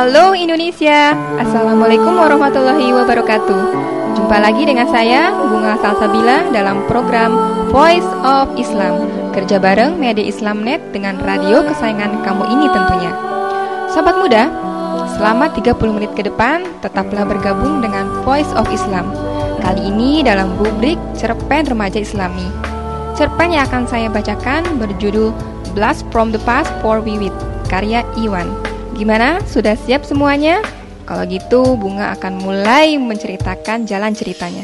Halo Indonesia, Assalamualaikum warahmatullahi wabarakatuh. Jumpa lagi dengan saya, Bunga Salsabila dalam program Voice of Islam. Kerja bareng Media Islamnet dengan radio kesayangan kamu ini tentunya. Sobat muda, selama 30 menit ke depan tetaplah bergabung dengan Voice of Islam. Kali ini dalam rubrik Cerpen Remaja Islami. Cerpen yang akan saya bacakan berjudul Blast from the Past for Wiwit karya Iwan Gimana? Sudah siap semuanya? Kalau gitu Bunga akan mulai menceritakan jalan ceritanya.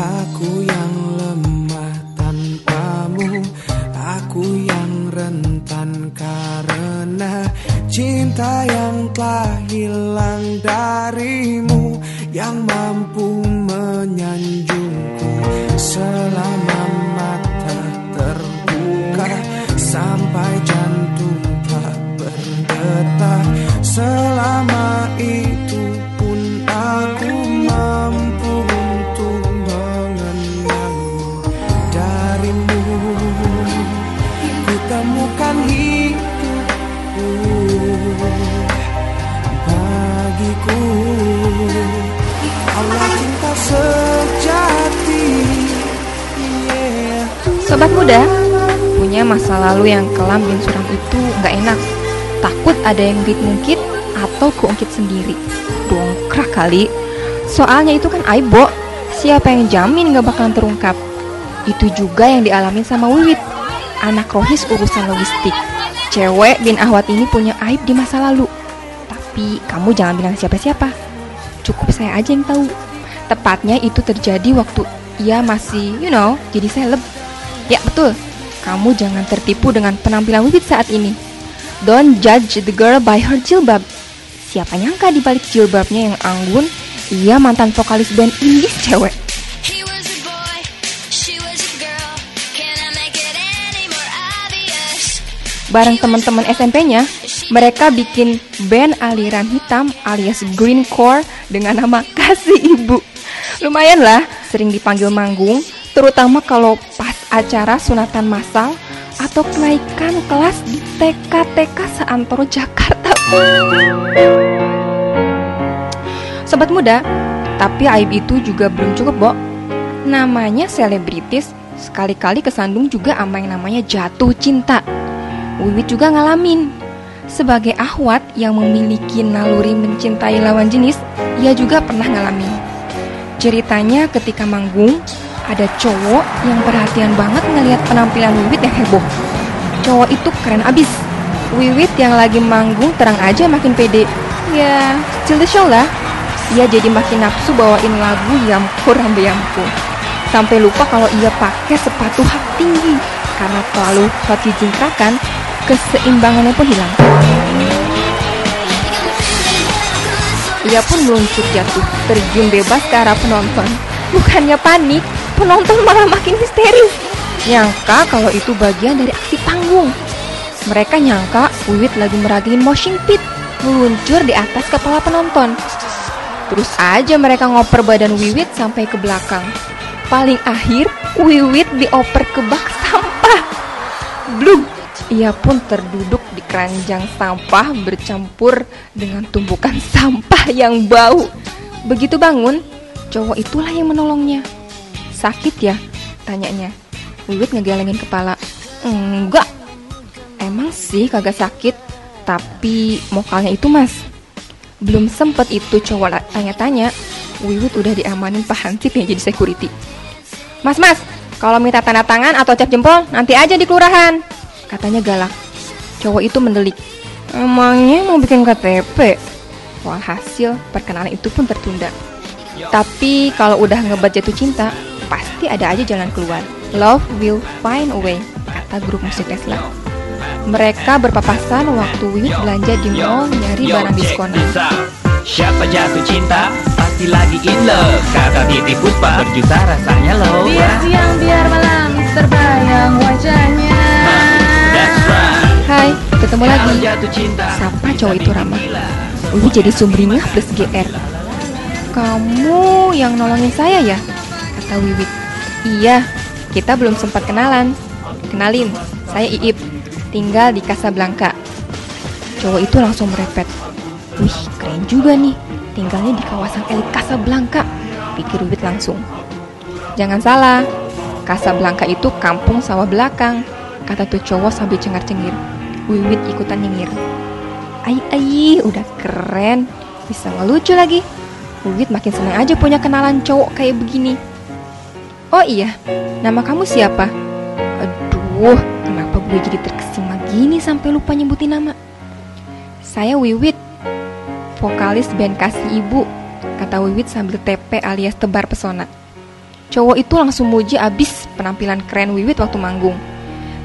Aku yang lemah tanpamu, aku yang rentan karena cinta yang telah hilang darimu yang mampu menyanjungku selama Sobat muda, punya masa lalu yang kelam dan suram itu nggak enak takut ada yang ngungkit-ngungkit atau keungkit sendiri. Dongkrak kali. Soalnya itu kan aibo. Siapa yang jamin gak bakalan terungkap? Itu juga yang dialamin sama Wiwit. Anak rohis urusan logistik. Cewek bin Ahwat ini punya aib di masa lalu. Tapi kamu jangan bilang siapa-siapa. Cukup saya aja yang tahu. Tepatnya itu terjadi waktu ia masih, you know, jadi seleb. Ya betul, kamu jangan tertipu dengan penampilan Wiwit saat ini. Don't judge the girl by her jilbab. Siapa nyangka di balik jilbabnya yang anggun, ia mantan vokalis band indie cewek. Bareng teman-teman SMP-nya, mereka bikin band aliran hitam alias green core dengan nama Kasih Ibu. Lumayan lah, sering dipanggil manggung, terutama kalau pas acara sunatan massal atau kenaikan kelas di TK-TK seantero Jakarta. Sobat muda, tapi aib itu juga belum cukup, Bo. Namanya selebritis, sekali-kali kesandung juga sama yang namanya jatuh cinta. Wiwit juga ngalamin. Sebagai ahwat yang memiliki naluri mencintai lawan jenis, ia juga pernah ngalamin. Ceritanya ketika manggung, ada cowok yang perhatian banget ngelihat penampilan Wiwit yang heboh. Cowok itu keren abis. Wiwit yang lagi manggung terang aja makin pede. Ya, still the show lah. Ia jadi makin nafsu bawain lagu Yamku Rambe Yamku. Sampai lupa kalau ia pakai sepatu hak tinggi. Karena terlalu hot dijingkrakan, keseimbangannya pun hilang. Ia pun meluncur jatuh, terjun bebas ke arah penonton. Bukannya panik, penonton malah makin histeris. Nyangka kalau itu bagian dari aksi panggung. Mereka nyangka Wiwit lagi meragin moshing pit, meluncur di atas kepala penonton. Terus aja mereka ngoper badan Wiwit sampai ke belakang. Paling akhir, Wiwit dioper ke bak sampah. Blum! Ia pun terduduk di keranjang sampah bercampur dengan tumpukan sampah yang bau. Begitu bangun, cowok itulah yang menolongnya. Sakit ya? Tanyanya. Wiwit ngegelengin kepala. Enggak. Emang sih kagak sakit, tapi mokalnya itu mas. Belum sempet itu cowok tanya-tanya, Wiwit udah diamanin Pak Hansip yang jadi security. Mas, mas, kalau minta tanda tangan atau cap jempol, nanti aja di kelurahan katanya galak. Cowok itu mendelik. Emangnya mau bikin KTP? Walhasil perkenalan itu pun tertunda. Tapi kalau udah ngebat jatuh cinta, pasti ada aja jalan keluar. Love will find a way, kata grup musik Tesla. Mereka berpapasan waktu Wiwit belanja di mall nyari barang diskonan. Siapa jatuh cinta pasti lagi in love Kata Titi Puspa berjuta rasanya loh Biar siang biar malam terbayang wajahnya Hai, ketemu lagi. Sapa cowok itu ramah. Wiwi jadi sumringah plus GR. Kamu yang nolongin saya ya? Kata Wiwit. Iya, kita belum sempat kenalan. Kenalin, saya Iip. Tinggal di Casablanca. Cowok itu langsung merepet. Wih, keren juga nih. Tinggalnya di kawasan elit Casablanca. Pikir Wiwit langsung. Jangan salah, Casablanca itu kampung sawah belakang kata tuh cowok sambil cengar-cengir. Wiwit ikutan nyengir. Ai ai, udah keren. Bisa ngelucu lagi. Wiwit makin senang aja punya kenalan cowok kayak begini. Oh iya, nama kamu siapa? Aduh, kenapa gue jadi terkesima gini sampai lupa nyebutin nama? Saya Wiwit, vokalis band Kasih Ibu, kata Wiwit sambil TP alias tebar pesona. Cowok itu langsung muji abis penampilan keren Wiwit waktu manggung.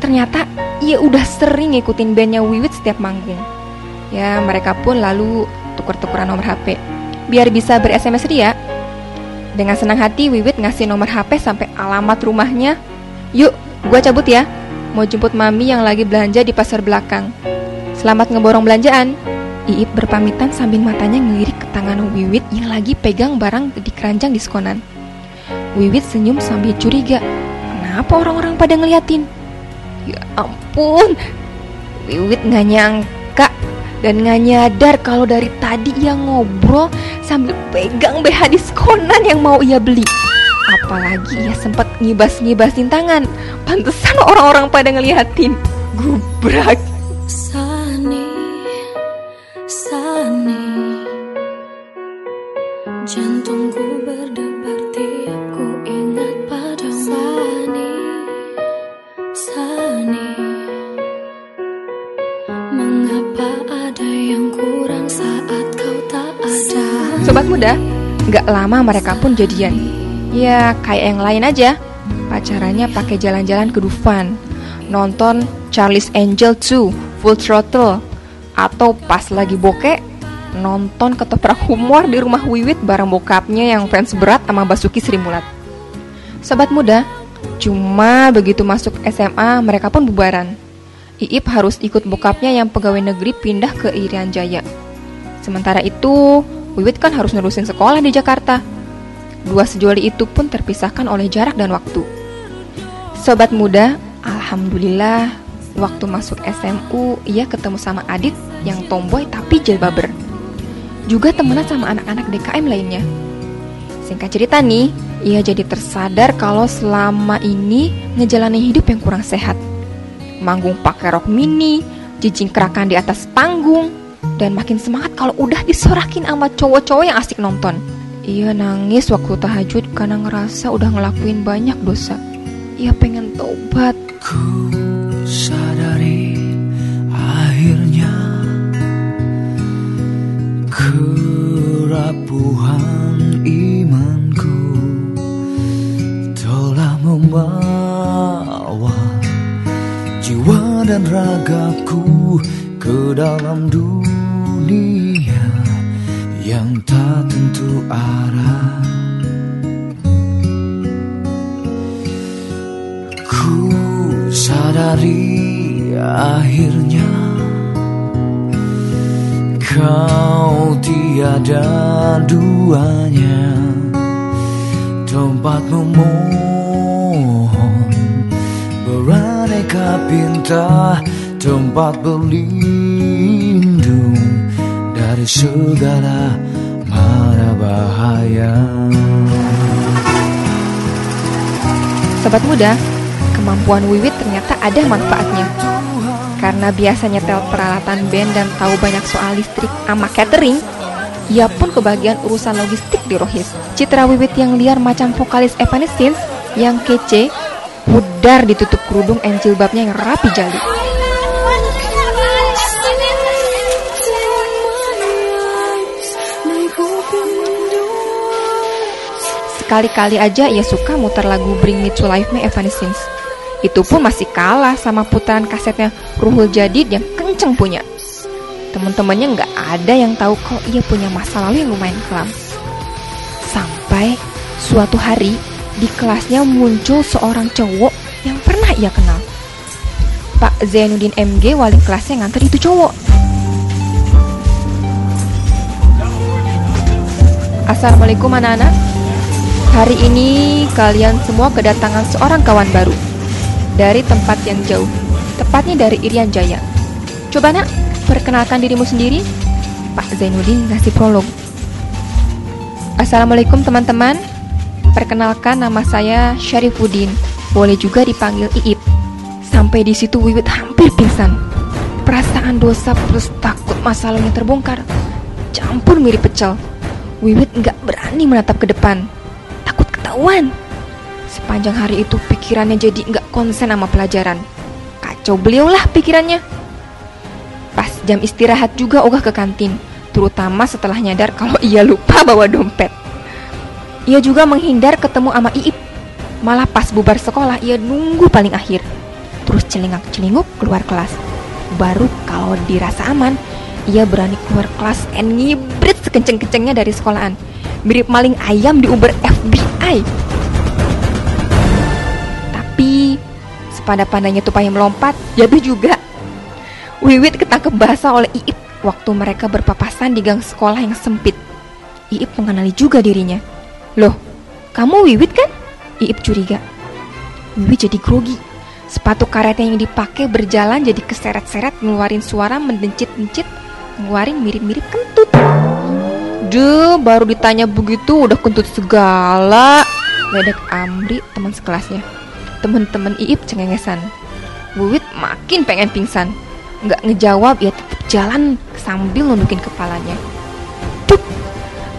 Ternyata ia udah sering ngikutin bandnya Wiwit setiap manggung. Ya, mereka pun lalu tuker-tukeran nomor HP. Biar bisa ber-SMS ria. Dengan senang hati, Wiwit ngasih nomor HP sampai alamat rumahnya. Yuk, gua cabut ya. Mau jemput mami yang lagi belanja di pasar belakang. Selamat ngeborong belanjaan. Iip berpamitan sambil matanya ngelirik ke tangan Wiwit yang lagi pegang barang di keranjang diskonan. Wiwit senyum sambil curiga. Kenapa orang-orang pada ngeliatin? Ya ampun, Wiwit nggak nyangka dan nggak nyadar kalau dari tadi ia ngobrol sambil pegang BH diskonan yang mau ia beli. Apalagi ia sempat ngibas-ngibasin tangan. Pantesan orang-orang pada ngeliatin. Gubrak. Nggak lama mereka pun jadian. Ya kayak yang lain aja. Pacarannya pakai jalan-jalan ke Dufan, nonton Charlie's Angel 2 Full Throttle, atau pas lagi bokeh nonton ketoprak humor di rumah Wiwit bareng bokapnya yang fans berat sama Basuki Sri Mulat. Sobat muda, cuma begitu masuk SMA mereka pun bubaran. Iip harus ikut bokapnya yang pegawai negeri pindah ke Irian Jaya. Sementara itu, Wiwit kan harus nerusin sekolah di Jakarta. Dua sejoli itu pun terpisahkan oleh jarak dan waktu. Sobat muda, alhamdulillah waktu masuk SMU ia ketemu sama Adit yang tomboy tapi jilbaber. Juga temenan sama anak-anak DKM lainnya. Singkat cerita nih, ia jadi tersadar kalau selama ini ngejalanin hidup yang kurang sehat. Manggung pakai rok mini, jijingkrakan di atas panggung, dan makin semangat kalau udah disorakin sama cowok-cowok yang asik nonton. Ia nangis waktu tahajud karena ngerasa udah ngelakuin banyak dosa. Ia pengen tobat. Ku sadari akhirnya kerapuhan imanku telah membawa jiwa dan ragaku ke dalam dunia Tempat berlindung Dari segala mara bahaya Sobat muda, kemampuan Wiwit ternyata ada manfaatnya. Karena biasa nyetel peralatan band dan tahu banyak soal listrik sama catering, ia pun kebagian urusan logistik di Rohis. Citra Wiwit yang liar macam vokalis Evanescence yang kece, pudar ditutup kerudung and jilbabnya yang rapi jali. Sekali-kali aja ia suka muter lagu Bring Me to Life Me Evanescence. Itu pun masih kalah sama putaran kasetnya Ruhul Jadid yang kenceng punya. Temen-temennya nggak ada yang tahu kalau ia punya masa lalu yang lumayan kelam. Sampai suatu hari di kelasnya muncul seorang cowok yang pernah ia kenal. Pak Zainuddin MG wali kelasnya nganter itu cowok. Assalamualaikum anak-anak. Hari ini kalian semua kedatangan seorang kawan baru dari tempat yang jauh, tepatnya dari Irian Jaya. Coba nak, perkenalkan dirimu sendiri. Pak Zainuddin ngasih prolog. Assalamualaikum teman-teman. Perkenalkan nama saya Syarifuddin. Boleh juga dipanggil Iip. Sampai di situ Wiwit hampir pingsan. Perasaan dosa plus takut masalahnya terbongkar. Campur mirip pecel. Wiwit nggak berani menatap ke depan ketahuan. Sepanjang hari itu pikirannya jadi nggak konsen sama pelajaran. Kacau beliau lah pikirannya. Pas jam istirahat juga ogah ke kantin, terutama setelah nyadar kalau ia lupa bawa dompet. Ia juga menghindar ketemu sama Iip. Malah pas bubar sekolah ia nunggu paling akhir. Terus celingak-celinguk keluar kelas. Baru kalau dirasa aman, ia berani keluar kelas and ngibrit sekenceng-kencengnya dari sekolahan mirip maling ayam di Uber FBI. Tapi sepada-pandanya tupai melompat, jatuh juga. Wiwit ketangkep basah oleh Iip waktu mereka berpapasan di gang sekolah yang sempit. Iip mengenali juga dirinya. Loh, kamu Wiwit kan? Iip curiga. Wiwit jadi grogi. Sepatu karetnya yang dipakai berjalan jadi keseret-seret ngeluarin suara mendencit-dencit, ngeluarin mirip-mirip kentut. Duh, baru ditanya begitu udah kentut segala. Ledek Amri teman sekelasnya. Temen-temen Iip cengengesan. Wiwit makin pengen pingsan. Nggak ngejawab, ya tetap jalan sambil nundukin kepalanya. Tuh,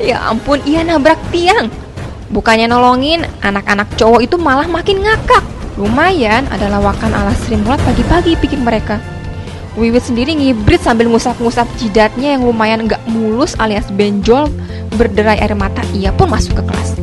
ya ampun, ia nabrak tiang. Bukannya nolongin, anak-anak cowok itu malah makin ngakak. Lumayan ada lawakan ala Mulat pagi-pagi pikir mereka. Wiwit sendiri ngibrit sambil ngusap-ngusap jidatnya yang lumayan nggak mulus alias benjol berderai air mata. Ia pun masuk ke kelas.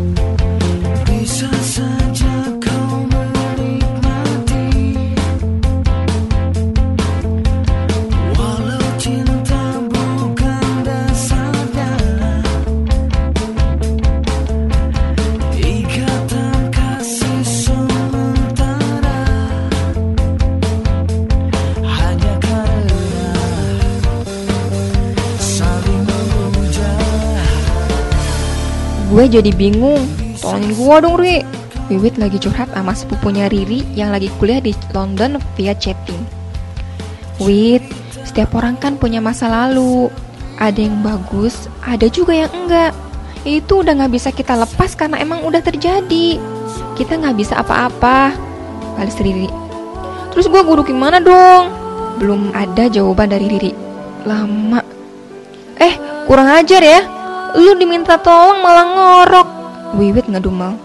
Gue jadi bingung. Tolongin gue dong, Ri. Wiwit lagi curhat sama sepupunya Riri yang lagi kuliah di London via chatting. Wit, setiap orang kan punya masa lalu. Ada yang bagus, ada juga yang enggak. Itu udah nggak bisa kita lepas karena emang udah terjadi. Kita nggak bisa apa-apa. Balas Riri. Terus gue guru gimana dong? Belum ada jawaban dari Riri. Lama. Eh, kurang ajar ya. Lu diminta tolong malah ngorok. Wiwit ngedumel.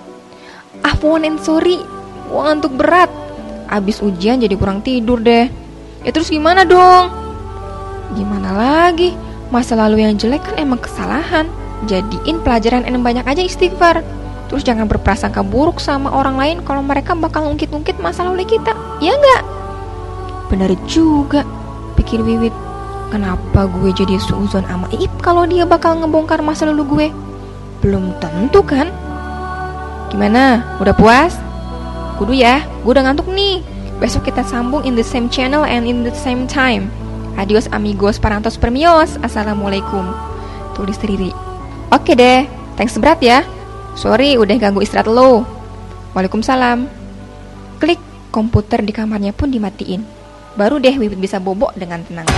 Afwan and sorry, gua ngantuk berat. Abis ujian jadi kurang tidur deh. Ya terus gimana dong? Gimana lagi? Masa lalu yang jelek kan emang kesalahan. Jadiin pelajaran yang banyak aja istighfar. Terus jangan berprasangka buruk sama orang lain kalau mereka bakal ungkit-ungkit masa lalu kita. Ya enggak? Benar juga, pikir Wiwit. Kenapa gue jadi suuzon sama Iip kalau dia bakal ngebongkar masa lalu gue? Belum tentu kan? Gimana? Udah puas? Kudu ya, gue udah ngantuk nih. Besok kita sambung in the same channel and in the same time. Adios amigos parantos permios. Assalamualaikum. Tulis Riri. Oke deh, thanks berat ya. Sorry udah ganggu istirahat lo. Waalaikumsalam. Klik komputer di kamarnya pun dimatiin. Baru deh Wiwit bisa bobok dengan tenang.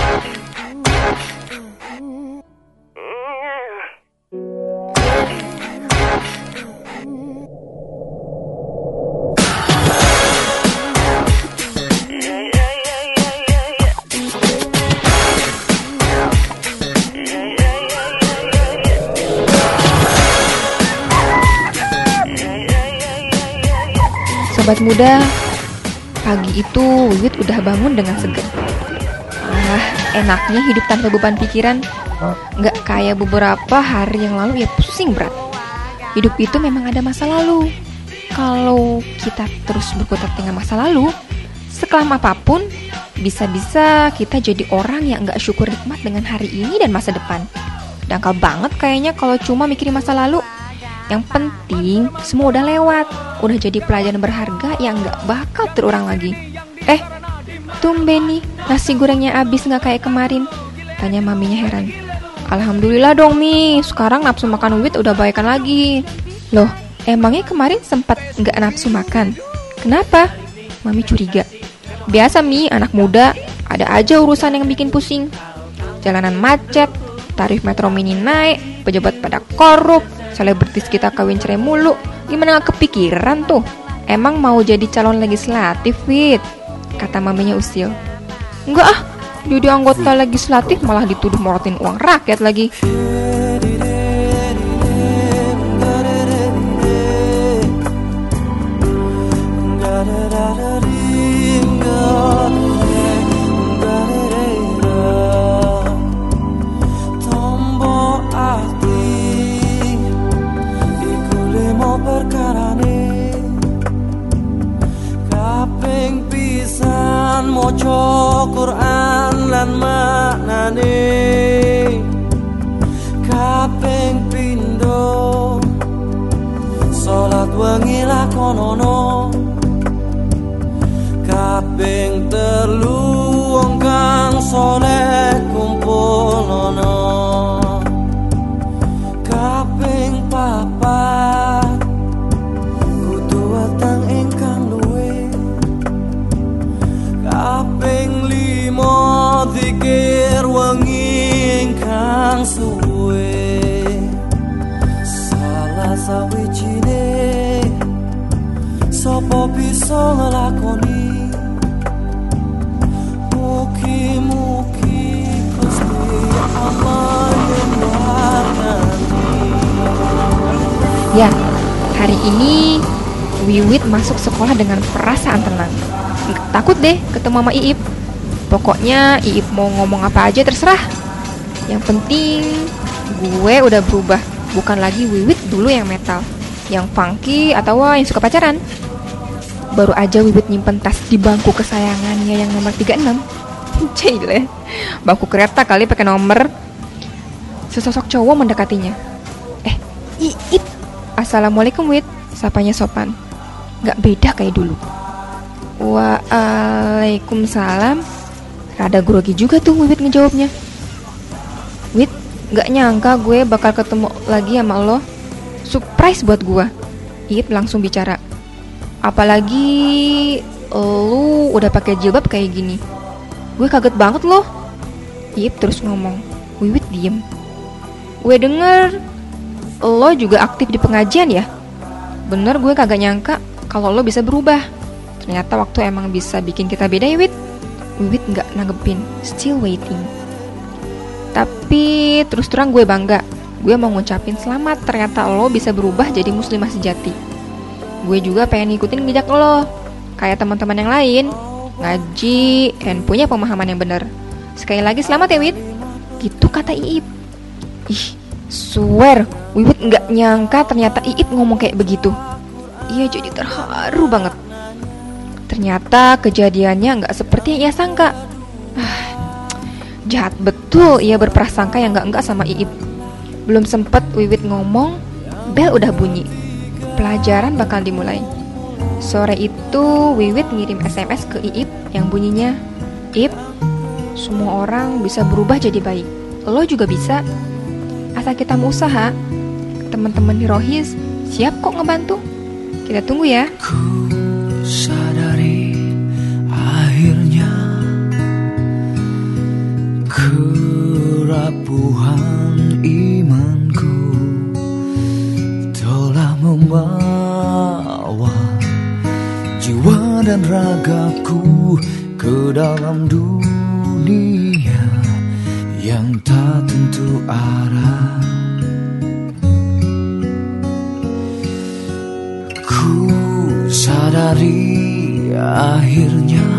Sobat muda, pagi itu Wiwit udah bangun dengan seger. Ah, enaknya hidup tanpa beban pikiran. Nggak kayak beberapa hari yang lalu ya pusing berat. Hidup itu memang ada masa lalu. Kalau kita terus berkutat dengan masa lalu, sekelam apa pun, bisa-bisa kita jadi orang yang nggak syukur nikmat dengan hari ini dan masa depan. Dangkal banget kayaknya kalau cuma mikirin masa lalu. Yang penting semua udah lewat, udah jadi pelajaran berharga yang nggak bakal terulang lagi. Eh, tumben nih nasi gorengnya habis nggak kayak kemarin? Tanya maminya heran. Alhamdulillah dong Mi, sekarang nafsu makan wit udah baikan lagi. Loh, emangnya kemarin sempat nggak nafsu makan? Kenapa? Mami curiga. Biasa Mi, anak muda, ada aja urusan yang bikin pusing. Jalanan macet, tarif metro mini naik, pejabat pada korup, selebritis kita kawin cerai mulu. Gimana gak kepikiran tuh? Emang mau jadi calon legislatif, Wit? Kata maminya Usil. Enggak ah, jadi anggota legislatif malah dituduh morotin uang rakyat lagi. Quran lan maknane. Kaping pindo Salat wengi lakonono. Kaping telu wong kang soleh Ya, hari ini Wiwit masuk sekolah dengan perasaan tenang. Takut deh ketemu sama Iip. Pokoknya Iip mau ngomong apa aja terserah. Yang penting gue udah berubah, bukan lagi Wiwit dulu yang metal, yang funky atau yang suka pacaran. Baru aja Wiwit nyimpen tas di bangku kesayangannya yang nomor 36. Cile, bangku kereta kali pakai nomor. Sesosok cowok mendekatinya. Eh, Iip. Assalamualaikum Wit, sapanya sopan. Nggak beda kayak dulu. Waalaikumsalam. Rada grogi juga tuh Wit ngejawabnya. Wit, nggak nyangka gue bakal ketemu lagi sama lo. Surprise buat gue. Iip langsung bicara. Apalagi lu udah pakai jilbab kayak gini. Gue kaget banget loh. Iip terus ngomong. Wiwit diem. Gue denger lo juga aktif di pengajian ya? Bener gue kagak nyangka kalau lo bisa berubah. Ternyata waktu emang bisa bikin kita beda ya, Wit. Wiwit nggak nanggepin, still waiting. Tapi terus terang gue bangga. Gue mau ngucapin selamat ternyata lo bisa berubah jadi muslimah sejati. Gue juga pengen ngikutin jejak lo. Kayak teman-teman yang lain, ngaji dan punya pemahaman yang benar. Sekali lagi selamat ya, Wit. Gitu kata Iip. Ih, swear, Wiwit nggak nyangka ternyata Iip ngomong kayak begitu. Iya jadi terharu banget. Ternyata kejadiannya nggak seperti yang ia sangka. Ah, Jahat betul ia berprasangka yang enggak-enggak sama Iip. Belum sempet Wiwit ngomong, bel udah bunyi. Pelajaran bakal dimulai. Sore itu Wiwit ngirim SMS ke Iip yang bunyinya, Ip, semua orang bisa berubah jadi baik. Lo juga bisa. Asal kita mau usaha. Teman-teman di Rohis siap kok ngebantu. Kita tunggu ya. Dan ragaku ke dalam dunia yang tak tentu arah. Ku sadari akhirnya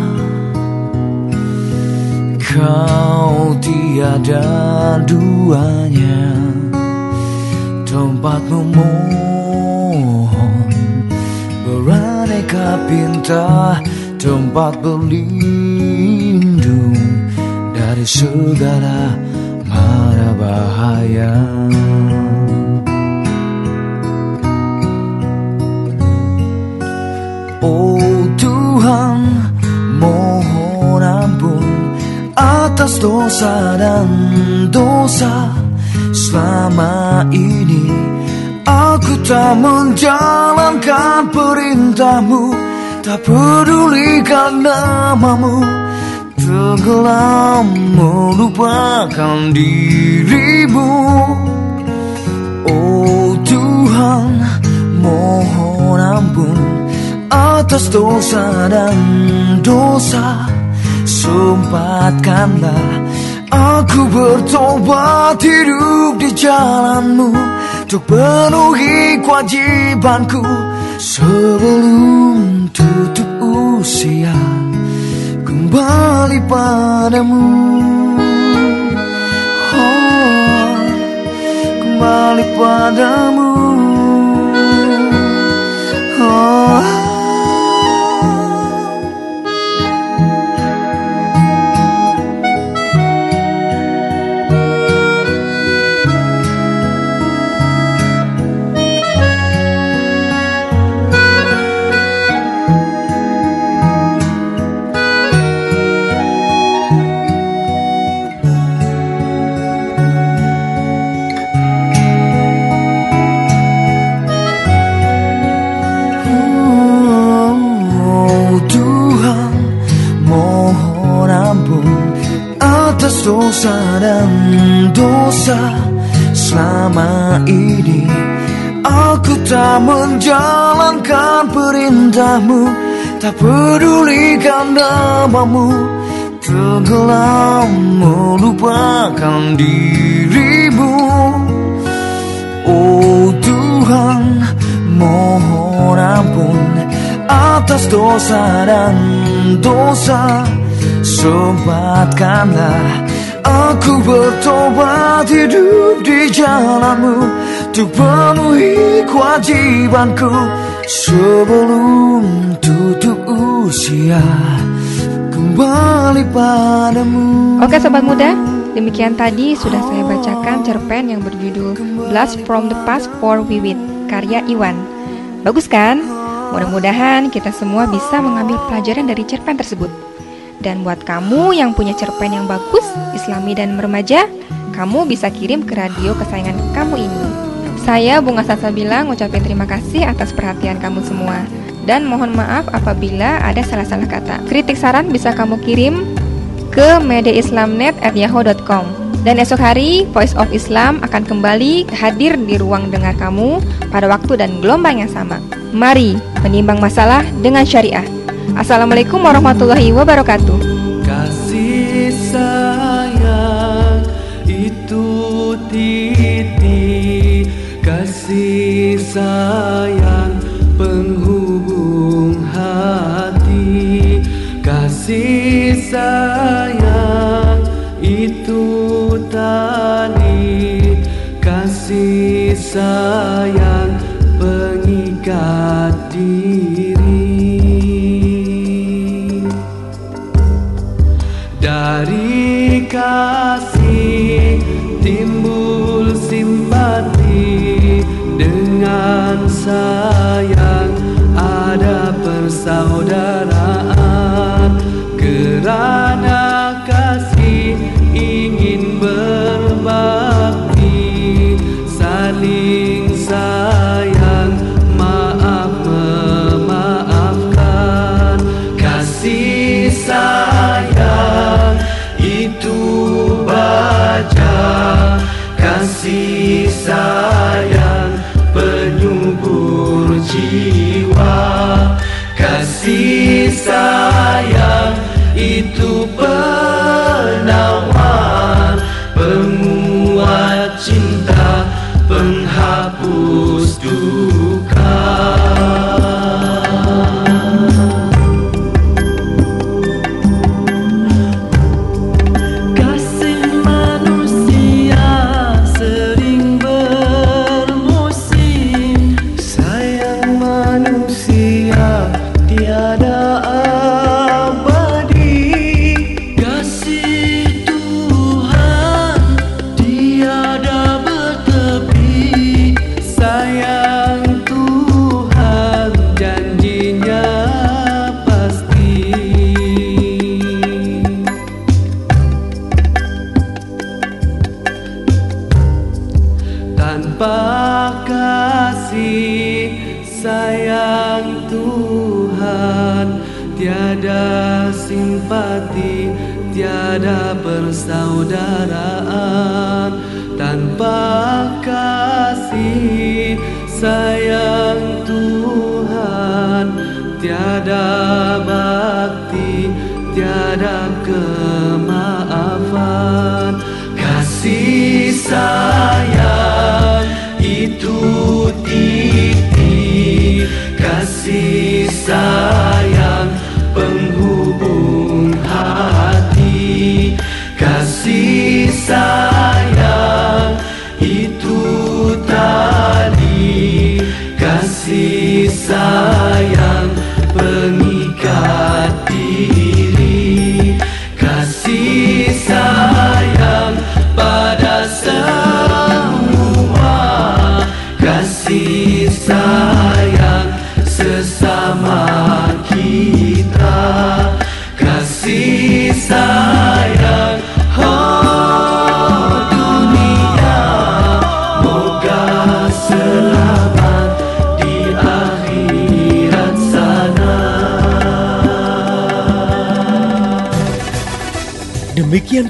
kau tiada duanya tempat beraneka pinta tempat berlindung dari segala mara bahaya. Oh Tuhan, mohon ampun atas dosa dan dosa selama ini. Aku tak menjalankan perintahmu, tak pedulikan namamu, tenggelam melupakan dirimu. Oh Tuhan, mohon ampun atas dosa dan dosa. Sempatkanlah aku bertobat hidup di jalanmu Untuk penuhi kewajibanku Sebelum tutup usia Kembali padamu. Oh, Kembali padamu dosa selama ini. Aku tak menjalankan perintahmu tak pedulikan namamu. Tenggelam melupakan dirimu. Oh Tuhan mohon ampun atas dosa dan dosa. Sempatkanlah aku bertobat hidup di jalanmu Untuk penuhi kewajibanku Sebelum tutup usia Kembali padamu Oke sobat muda, demikian tadi sudah saya bacakan cerpen yang berjudul Blast from the Past for Wiwit karya Iwan. Bagus kan? Mudah-mudahan kita semua bisa mengambil pelajaran dari cerpen tersebut. Dan buat kamu yang punya cerpen yang bagus, islami dan remaja, kamu bisa kirim ke radio kesayangan kamu ini. Saya Bunga Salsabila ngucapin terima kasih atas perhatian kamu semua. Dan mohon maaf apabila ada salah-salah kata. Kritik saran bisa kamu kirim ke mediaislamnet@yahoo.com. Dan esok hari Voice of Islam akan kembali hadir di ruang dengar kamu pada waktu dan gelombang yang sama. Mari menimbang masalah dengan syariah. Assalamualaikum warahmatullahi wabarakatuh. Kasih sayang itu titik Kasih sayang penghubung hati. Kasih sayang itu tali Kasih sayang sayang ada persaudaraan. Kerana sayang Tuhan Tiada simpati, tiada persaudaraan. Tanpa kasih sayang Tuhan Tiada bakti, tiada kemaafan. Kasih sayang itu titi Kasih sayang penghubung hati. Kasih sayang itu tali Kasih sayang